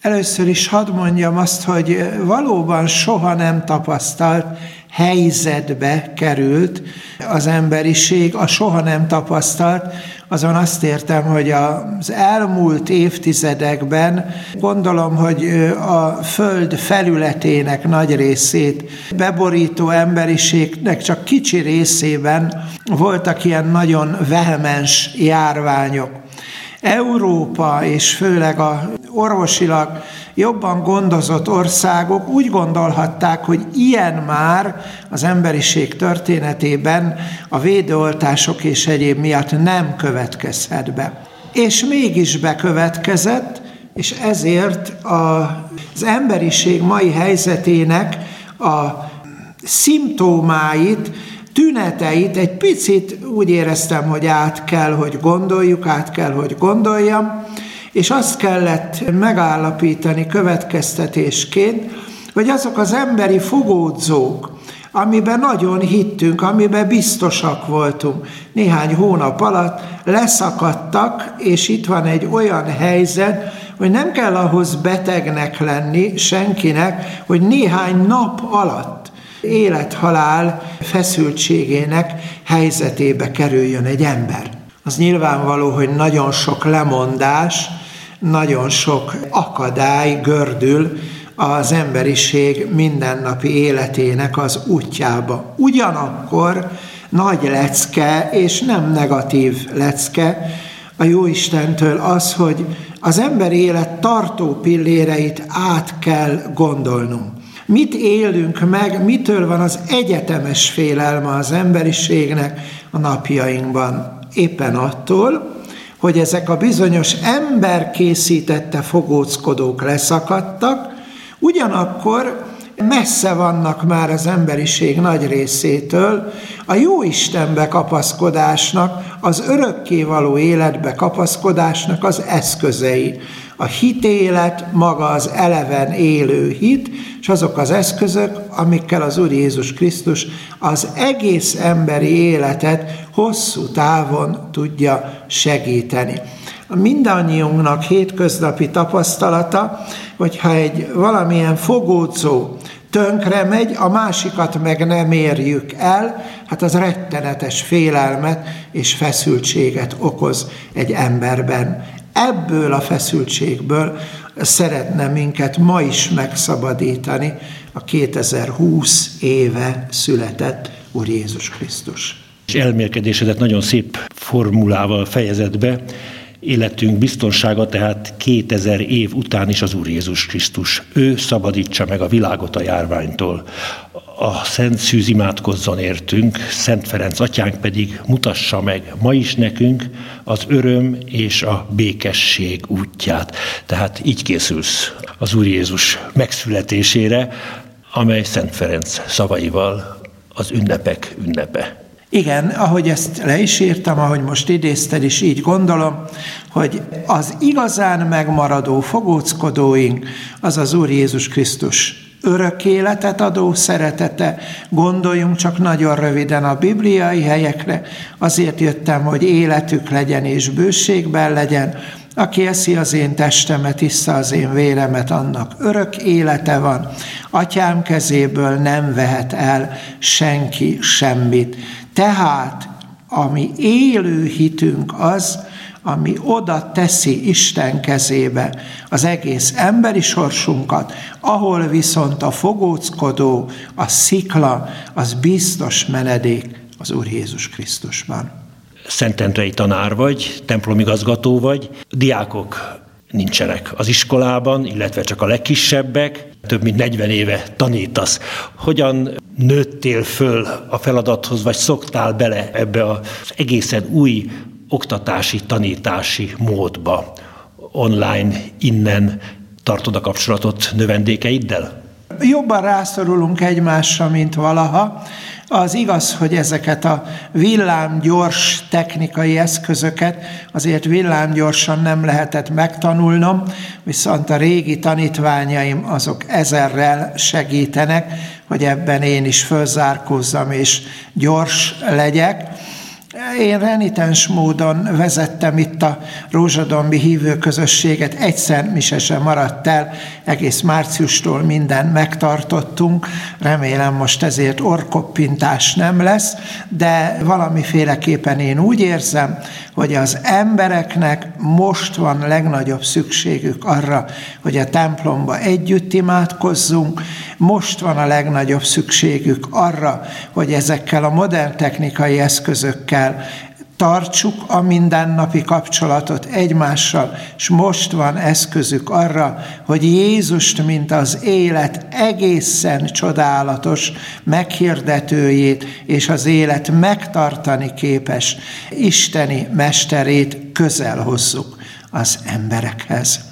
Először is hadd mondjam azt, hogy valóban soha nem tapasztalt helyzetbe került az emberiség, a soha nem tapasztalt, azon azt értem, hogy az elmúlt évtizedekben gondolom, hogy a föld felületének nagy részét beborító emberiségnek csak kicsi részében voltak ilyen nagyon vehemens járványok. Európa és főleg a orvosilag jobban gondozott országok úgy gondolhatták, hogy ilyen már az emberiség történetében a védőoltások és egyéb miatt nem következhet be. És mégis bekövetkezett, és ezért az emberiség mai helyzetének a szimptomáit, tüneteit egy picit úgy éreztem, hogy át kell, hogy gondoljuk, át kell, hogy gondoljam, és azt kellett megállapítani következtetésként, hogy azok az emberi fogódzók, amiben nagyon hittünk, amiben biztosak voltunk, néhány hónap alatt leszakadtak, és itt van egy olyan helyzet, hogy nem kell ahhoz betegnek lenni senkinek, hogy néhány nap alatt élethalál feszültségének helyzetébe kerüljön egy ember. Az nyilvánvaló, hogy nagyon sok lemondás, nagyon sok akadály gördül az emberiség mindennapi életének az útjába. Ugyanakkor nagy lecke, és nem negatív lecke a Jóistentől az, hogy az ember élet tartó pilléreit át kell gondolnunk. Mit élünk meg, mitől van az egyetemes félelme az emberiségnek a napjainkban? Éppen attól, hogy ezek a bizonyos ember készítette fogóckodók leszakadtak, ugyanakkor messze vannak már az emberiség nagy részétől a jó Istenbe kapaszkodásnak, az örökkévaló életbe kapaszkodásnak az eszközei. A hitélet, maga az eleven élő hit, és azok az eszközök, amikkel az Úr Jézus Krisztus az egész emberi életet hosszú távon tudja segíteni. Mindannyiunknak hétköznapi tapasztalata, hogyha egy valamilyen fogódzó tönkre megy, a másikat meg nem érjük el, hát az rettenetes félelmet és feszültséget okoz egy emberben. Ebből a feszültségből szeretne minket ma is megszabadítani a 2020 éve született Úr Jézus Krisztus. És elmélkedésedet nagyon szép formulával fejezett be, életünk biztonsága, tehát 2000 év után is az Úr Jézus Krisztus. Ő szabadítsa meg a világot a járványtól. A Szent Szűz imádkozzon értünk, Szent Ferenc atyánk pedig mutassa meg ma is nekünk az öröm és a békesség útját. Tehát így készülsz az Úr Jézus megszületésére, amely Szent Ferenc szavaival az ünnepek ünnepe. Igen, ahogy ezt le is írtam, ahogy most idézted is, így gondolom, hogy az igazán megmaradó fogóckodóink az az Úr Jézus Krisztus örök életet adó szeretete. Gondoljunk csak nagyon röviden a bibliai helyekre, azért jöttem, hogy életük legyen és bőségben legyen, aki eszi az én testemet, issza az én véremet, annak örök élete van. Atyám kezéből nem vehet el senki semmit. Tehát, ami élő hitünk az, ami oda teszi Isten kezébe az egész emberi sorsunkat, ahol viszont a fogóckodó, a szikla, az biztos menedék az Úr Jézus Krisztusban. Szentendrei tanár vagy, templomigazgató vagy, diákok nincsenek az iskolában, illetve csak a legkisebbek, több mint 40 éve tanítasz. Hogyan nőttél föl a feladathoz, vagy szoktál bele ebbe az egészen új oktatási, tanítási módba? Online, innen tartod a kapcsolatot növendékeiddel? Jobban rászorulunk egymásra, mint valaha. Az igaz, hogy ezeket a villámgyors technikai eszközöket azért villámgyorsan nem lehetett megtanulnom, viszont a régi tanítványaim azok ezerrel segítenek, hogy ebben én is fölzárkózzam és gyors legyek. Én renitens módon vezettem itt a Rózsadombi hívőközösséget, egyszer mi se sem maradt el, egész márciustól minden megtartottunk, remélem most ezért orkoppintás nem lesz, de valamiféleképpen én úgy érzem, hogy az embereknek most van legnagyobb szükségük arra, hogy a templomba együtt imádkozzunk, most van a legnagyobb szükségük arra, hogy ezekkel a modern technikai eszközökkel tartsuk a mindennapi kapcsolatot egymással, és most van eszközük arra, hogy Jézust, mint az élet egészen csodálatos meghirdetőjét és az élet megtartani képes isteni mesterét közel hozzuk az emberekhez.